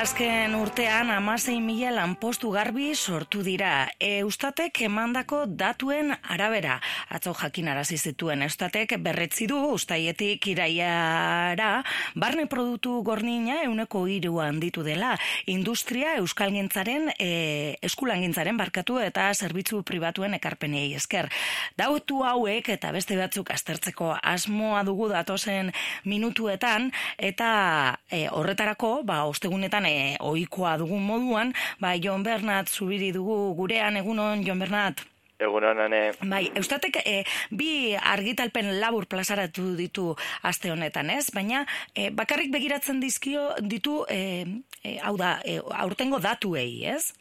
Azken urtean amasei mila lanpostu garbi sortu dira. Eustatek emandako datuen arabera. Atzo jakin zituen Eustatek berretzi du ustaietik iraiara barne produktu gornina euneko hiru handitu dela. Industria euskalgintzaren e, eskulangintzaren barkatu eta zerbitzu pribatuen ekarpenei esker. Dautu hauek eta beste batzuk aztertzeko asmoa dugu datozen minutuetan eta e, horretarako ba ostegunetan e, ohikoa dugun moduan, bai Jon Bernat zubiri dugu gurean egunon Jon Bernat. Egunon, ane. Bai, eustatek e, bi argitalpen labur plazaratu ditu aste honetan, ez? Baina e, bakarrik begiratzen dizkio ditu, e, e, hau da, e, aurtengo datuei, ez?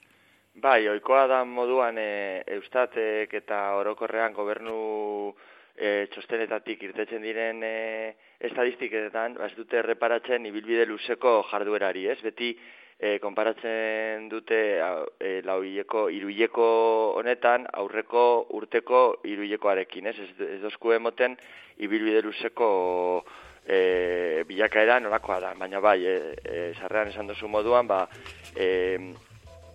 Bai, oikoa da moduan e, eustatek eta orokorrean gobernu e, txostenetatik irtetzen diren e, estadistiketan, ba, ez dute erreparatzen ibilbide luzeko jarduerari, ez? Beti e, konparatzen dute e, lauileko, iruileko honetan, aurreko urteko iruilekoarekin, ez? Ez, ez dozku emoten ibilbide luzeko e, bilakaera norakoa da, baina bai, e, e, sarrean esan duzu moduan, ba, e,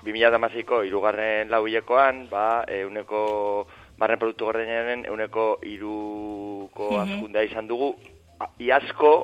2008ko irugarren lauilekoan, ba, e, uneko barren produktu gordeinaren euneko iruko mm azkundea izan dugu, iazko,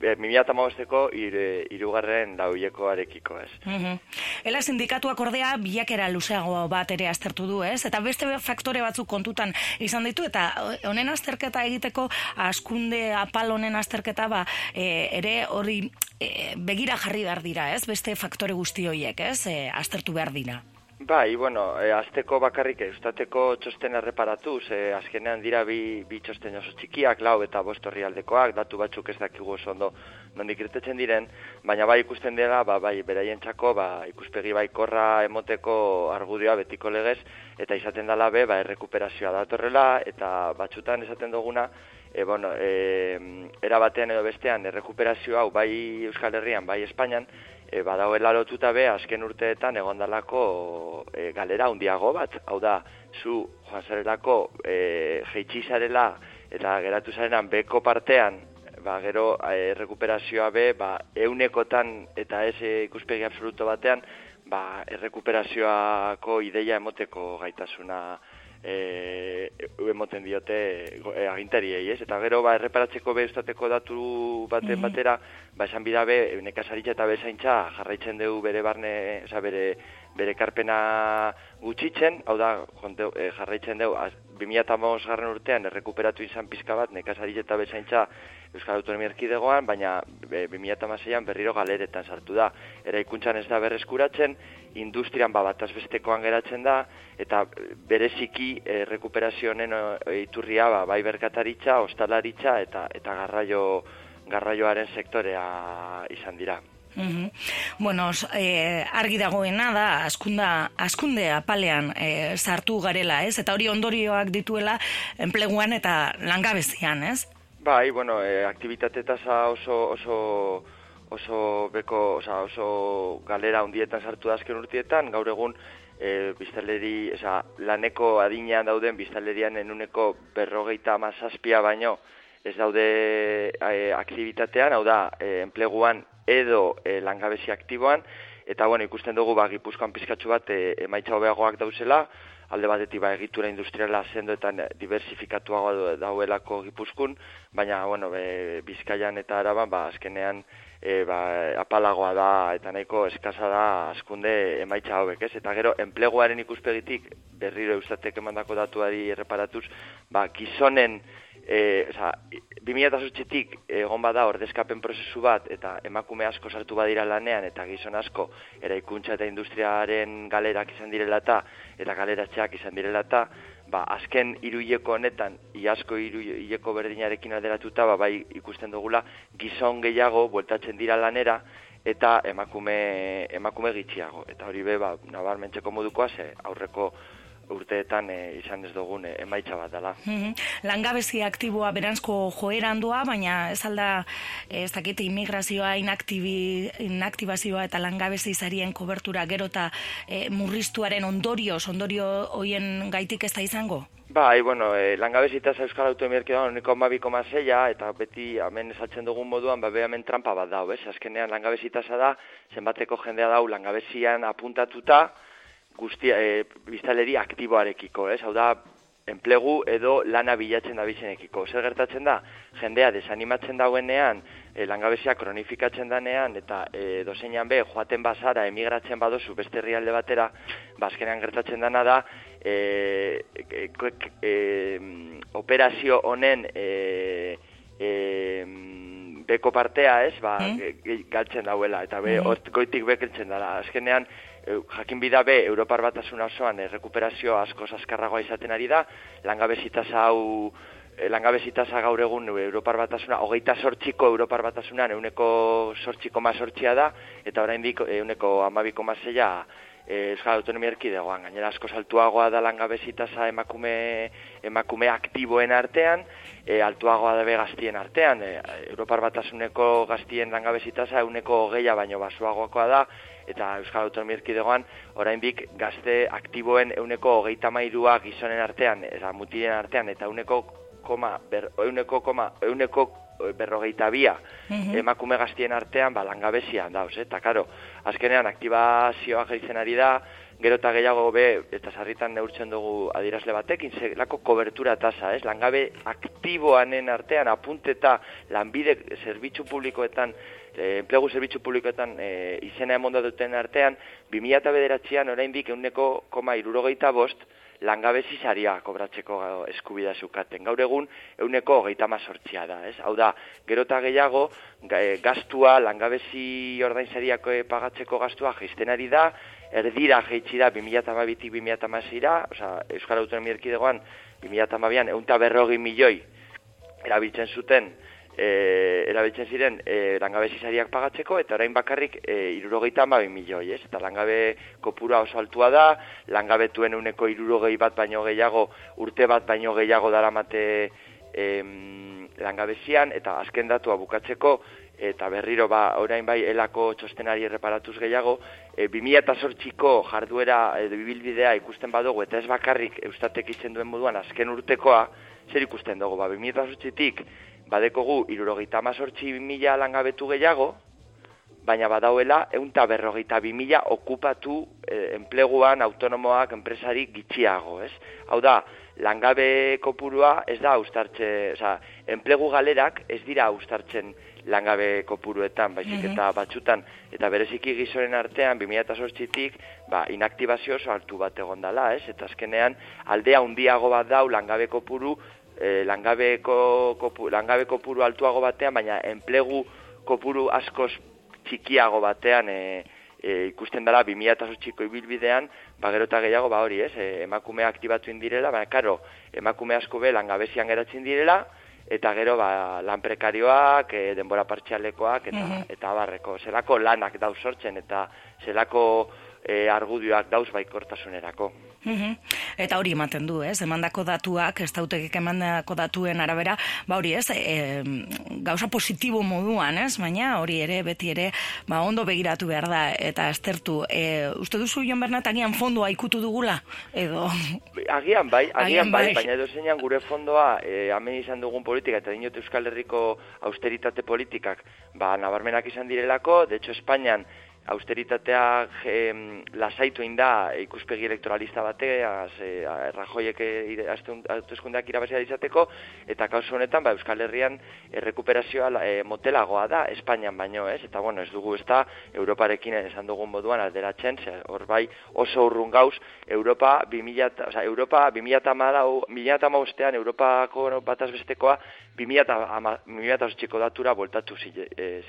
mimia eta mausteko irugarren dauieko arekiko, ez. Mm Ela sindikatuak ordea bilakera luzeago bat ere aztertu du, ez? Eta beste faktore batzuk kontutan izan ditu, eta honen azterketa egiteko, askunde apal honen azterketa, ba, e, ere hori e, begira jarri behar dira, ez? Beste faktore guzti horiek, ez? E, aztertu behar dira. Bai, bueno, e, azteko bakarrik eustateko txosten erreparatuz, e, azkenean dira bi, bi txosten oso txikiak, lau eta bost aldekoak, datu batzuk ez dakigu oso ondo nondik irtetzen diren, baina bai ikusten dela, ba, bai, beraien txako, ba, ikuspegi bai korra emoteko argudioa betiko legez, eta izaten dela be, ba, errekuperazioa datorrela, eta batxutan esaten duguna, e, bueno, e, era batean edo bestean, errekuperazio hau bai Euskal Herrian, bai Espainian, e, badauela lotuta be azken urteetan egondalako e, galera handiago bat, hau da, zu joan zarelako e, jeitsi zarela eta geratu zarenan beko partean, ba, gero e, errekuperazioa be, ba, eunekotan eta ez e, ikuspegi absoluto batean, ba, errekuperazioako ideia emoteko gaitasuna e, emoten diote e, agintariei, ez? Eta gero, ba, erreparatzeko behustateko datu baten mm batera, ba, esan bidabe, nekazaritza eta bezaintza jarraitzen dugu bere barne, oza, bere, bere karpena gutxitzen, hau da, jonte, e, jarraitzen dugu, 2008 garren urtean errekuperatu izan pizka bat, nekazaritza eta bezaintza Euskal Autonomia Erkidegoan, baina e, 2008an berriro galeretan sartu da. Eraikuntzan ez da berreskuratzen, industrian ba, bataz bestekoan geratzen da, eta bereziki e, rekuperazionen iturria ba, bai berkataritza, ostalaritza eta eta garraio, garraioaren sektorea izan dira. Mm Bueno, eh, argi dagoena da askunda askunde apalean eh, sartu garela, ez? Eta hori ondorioak dituela enpleguan eta langabezian, ez? Bai, bueno, e, aktivitate tasa oso, oso, oso beko, oza, oso galera hundietan sartu da azken urtietan, gaur egun e, biztaleri, oza, laneko adinean dauden biztalerian enuneko berrogeita amazazpia baino ez daude e, aktivitatean, hau da, e, enpleguan edo e, langabezi aktiboan, eta bueno, ikusten dugu ba, gipuzkoan pizkatxu bat e, emaitza hobeagoak dauzela, alde batetik ba, egitura industriala sendoetan diversifikatuago dauelako gipuzkun, baina bueno, be, bizkaian eta araban ba, azkenean e, ba, apalagoa da eta nahiko eskasa da askunde emaitza hauek, ez? Eta gero, enpleguaren ikuspegitik, berriro eustatek emandako datuari erreparatuz, ba, gizonen e, oza, 2008tik egon bada ordezkapen prozesu bat eta emakume asko sartu badira lanean eta gizon asko eraikuntza eta industriaren galerak izan direla eta eta galeratxeak izan direla eta ba, azken iruileko honetan iasko iruileko berdinarekin alderatuta ba, bai ikusten dugula gizon gehiago bueltatzen dira lanera eta emakume, emakume gitxiago. Eta hori be, ba, nabarmentzeko modukoa, ze aurreko urteetan e, izan ez dugun e, emaitza bat dela. Mm Langabezi aktiboa berantzko joeran doa, baina ez alda, ez dakit, immigrazioa, inaktibi, inaktibazioa eta langabezi zarien kobertura gero eta e, murriztuaren ondorioz, ondorio hoien gaitik ez da izango? Bai, bueno, e, langabezitaz Euskal Autonomierki da, uneko mabiko mazeia, eta beti hemen esaltzen dugun moduan, ba, hemen trampa bat dau, ez? Azkenean langabezitaza da, zenbateko jendea dau langabezian apuntatuta, guztia, e, biztaleri aktiboarekiko, ez? Hau da, enplegu edo lana bilatzen da bizenekiko. Zer gertatzen da, jendea desanimatzen dauenean, e, langabezia kronifikatzen danean, eta e, dozeinan be, joaten bazara, emigratzen badozu beste herrialde batera, bazkenean ba, gertatzen dana da, e, e, e, operazio honen e, e, beko partea, ez, ba, mm? galtzen dauela, eta be, mm. goitik bekeltzen dara. Azkenean, jakin bida be, Europar batasuna osoan, errekuperazio asko azkarragoa izaten ari da, langabezitaza hau, eh, langabezitaza gaur egun Europar batasuna, hogeita sortxiko Europar batasunan, euneko sortxiko ma sortxia da, eta orain dik, euneko amabiko ma zeia, e, Euskal Autonomia Erkidegoan, gainera asko saltuagoa da langabezitaza emakume, emakume aktiboen artean, e, altuagoa da be gaztien artean, e, Europar batasuneko gaztien langabezitaza euneko geia baino basuagoakoa da, eta Euskal Autonomia Erkidegoan orainbik gazte aktiboen euneko hogeita mairua gizonen artean, eta mutilen artean, eta euneko koma, ber, euneko koma, euneko berrogeita bia mhm. emakume gaztien artean ba, langabezian dauz, eta karo, azkenean aktibazioa gaitzen ari da, gero eta gehiago be, eta sarritan neurtzen dugu adirazle batekin, zelako kobertura tasa, ez? Langabe aktiboanen artean, apunteta lanbide zerbitzu publikoetan enplegu zerbitzu publikoetan e, izena emonda duten artean, 2000 eta bederatzean oraindik euneko koma irurogeita bost, langabezi zaria kobratzeko eskubida zukaten. Gaur egun, euneko geita mazortzia da, ez? Hau da, gero eta gehiago, e, gastua, langabezi ordainsariako pagatzeko gastua geizten ari da, erdira geitsi da 2008-tik 2008-ira, oza, Euskal Autonomia Erkidegoan, 2008-an, eunta berrogi milioi, erabiltzen zuten, e, erabiltzen ziren e, langabezi zariak pagatzeko, eta orain bakarrik e, irurogeita amabi milioi, ez? Eta langabe kopura oso altua da, langabetuen uneko irurogei bat baino gehiago, urte bat baino gehiago daramate e, langabezian, eta azken datua bukatzeko, eta berriro ba orain bai elako txostenari erreparatuz gehiago, e, 2008ko jarduera edo bibilbidea ikusten badugu, eta ez bakarrik eustatek itzen duen moduan azken urtekoa, zer ikusten dugu, ba, 2008tik badekogu irurogeita mazortzi mila langabetu gehiago, baina badauela eunta berrogeita bi mila okupatu e, enpleguan autonomoak enpresari gitxiago, ez? Hau da, langabe kopurua ez da austartze, oza, enplegu galerak ez dira austartzen langabe kopuruetan, baizik mhm. eta batxutan, eta bereziki gizoren artean, 2008tik, ba, inaktibazio oso hartu bat egon dala, ez? Eta azkenean, aldea undiago bat dau langabe kopuru e, langabeko kopu, langabe kopuru altuago batean, baina enplegu kopuru askoz txikiago batean e, e, ikusten dela 2008ko ibilbidean, ba gero eta gehiago ba hori, ez, e, emakume aktibatu indirela, baina karo, emakume asko be langabezian geratzen direla, eta gero ba, lan prekarioak, e, denbora partxialekoak, eta, mm eta barreko, zelako lanak dauz sortzen, eta zelako e, argudioak dauz baikortasunerako. Mhm. Eta hori ematen du, ez? Emandako datuak, ez dautekik emandako datuen arabera, ba hori ez, e, gauza positibo moduan, ez? Baina hori ere, beti ere, ba ondo begiratu behar da, eta estertu. E, uste duzu, Jon Bernat, agian fondoa ikutu dugula? Edo... Agian bai, agian, bai, bai, baina edo zeinan gure fondoa, e, hemen izan dugun politika, eta dinot Euskal Herriko austeritate politikak, ba, nabarmenak izan direlako, de hecho, Espainian, austeritatea e, lasaitu inda ikuspegi elektoralista bate, az, e, Rajoiek hautezkundeak irabazia izateko, eta kauzu honetan, ba, Euskal Herrian errekuperazioa e, motelagoa da, Espainian baino, ez? Eta, bueno, ez dugu ez da, Europarekin esan dugun moduan alderatzen, hor bai oso urrun gauz, Europa 2000, o sea, Europa 2000 Europako bataz bestekoa 2000 datura voltatu e,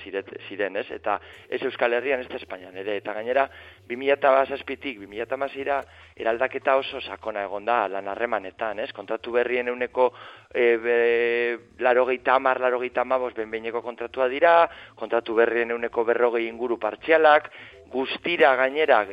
ziren, ez? Eta ez Euskal Herrian, ez Espainian ere, eta gainera 2008-tik 2008-ira eraldaketa oso sakona egon da lan harremanetan, ez? Kontratu berrien euneko e, be, laro gehieta amar, laro gehieta amabos benbeineko kontratua dira, kontratu berrien euneko berrogei inguru partzialak, guztira gainera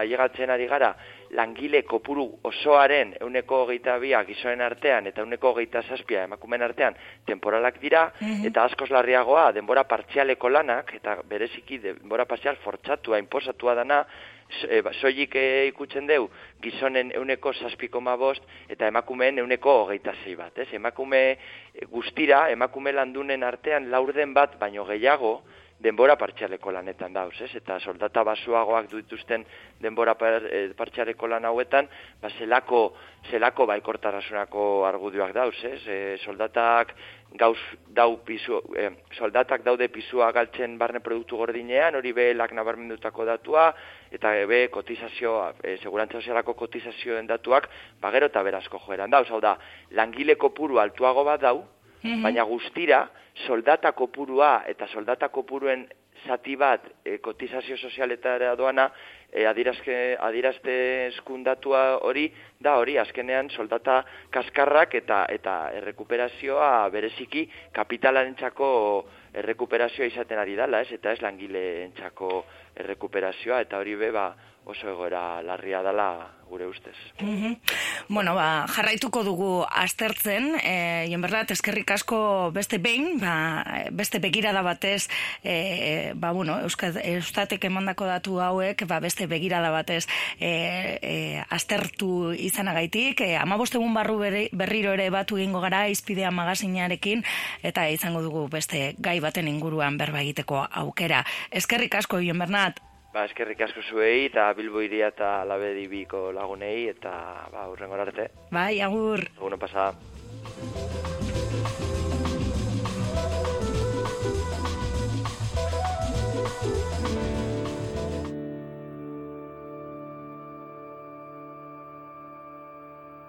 ailegatzen ari gara langile kopuru osoaren euneko hogeita bia gizoen artean eta euneko hogeita zazpia emakumen artean temporalak dira, mhm. eta askoz larriagoa denbora partzialeko lanak, eta bereziki denbora partzial fortzatua, imposatua dana, e, soilik e, ikutzen deu gizonen euneko zazpiko bost eta emakumeen euneko hogeita zei bat. Ez? Emakume guztira, emakume landunen artean laurden bat baino gehiago, denbora partxaleko lanetan dauz, ez? Eta soldata basuagoak dituzten denbora eh, partxaleko lan hauetan, ba, zelako, zelako baikortarasunako argudioak dauz, ez? E, soldatak gauz dau pisu, e, soldatak daude pisua galtzen barne produktu gordinean, hori be lak nabarmendutako datua, eta be kotizazio, e, segurantza sozialako kotizazioen datuak, ba, gero eta berazko joeran dauz, hau da, langile kopuru altuago bat dau, Mhm. baina guztira soldata kopurua eta soldata kopuruen zati bat e, kotizazio sozialetara doana e, adirazke, adirazte eskundatua hori da hori azkenean soldata kaskarrak eta eta errekuperazioa bereziki kapitalarentzako errekuperazioa izaten ari dala, ez? Eta ez langileentzako errekuperazioa eta hori be ba oso egoera larria dela gure ustez. Mm Bueno, ba, jarraituko dugu aztertzen, e, jen berda, eskerrik asko beste behin, ba, beste begirada batez, e, ba, bueno, eustatek emandako datu hauek, ba, beste begirada batez e, e, aztertu izanagaitik, e, ama egun barru berriro ere batu egingo gara izpidea magazinarekin, eta izango dugu beste gai baten inguruan berba egiteko aukera. Eskerrik asko, jen bernat, Ba, eskerrik asko zuei eta Bilbo iria eta Labedi biko lagunei eta ba, urren arte. Bai, agur. Egunon pasa.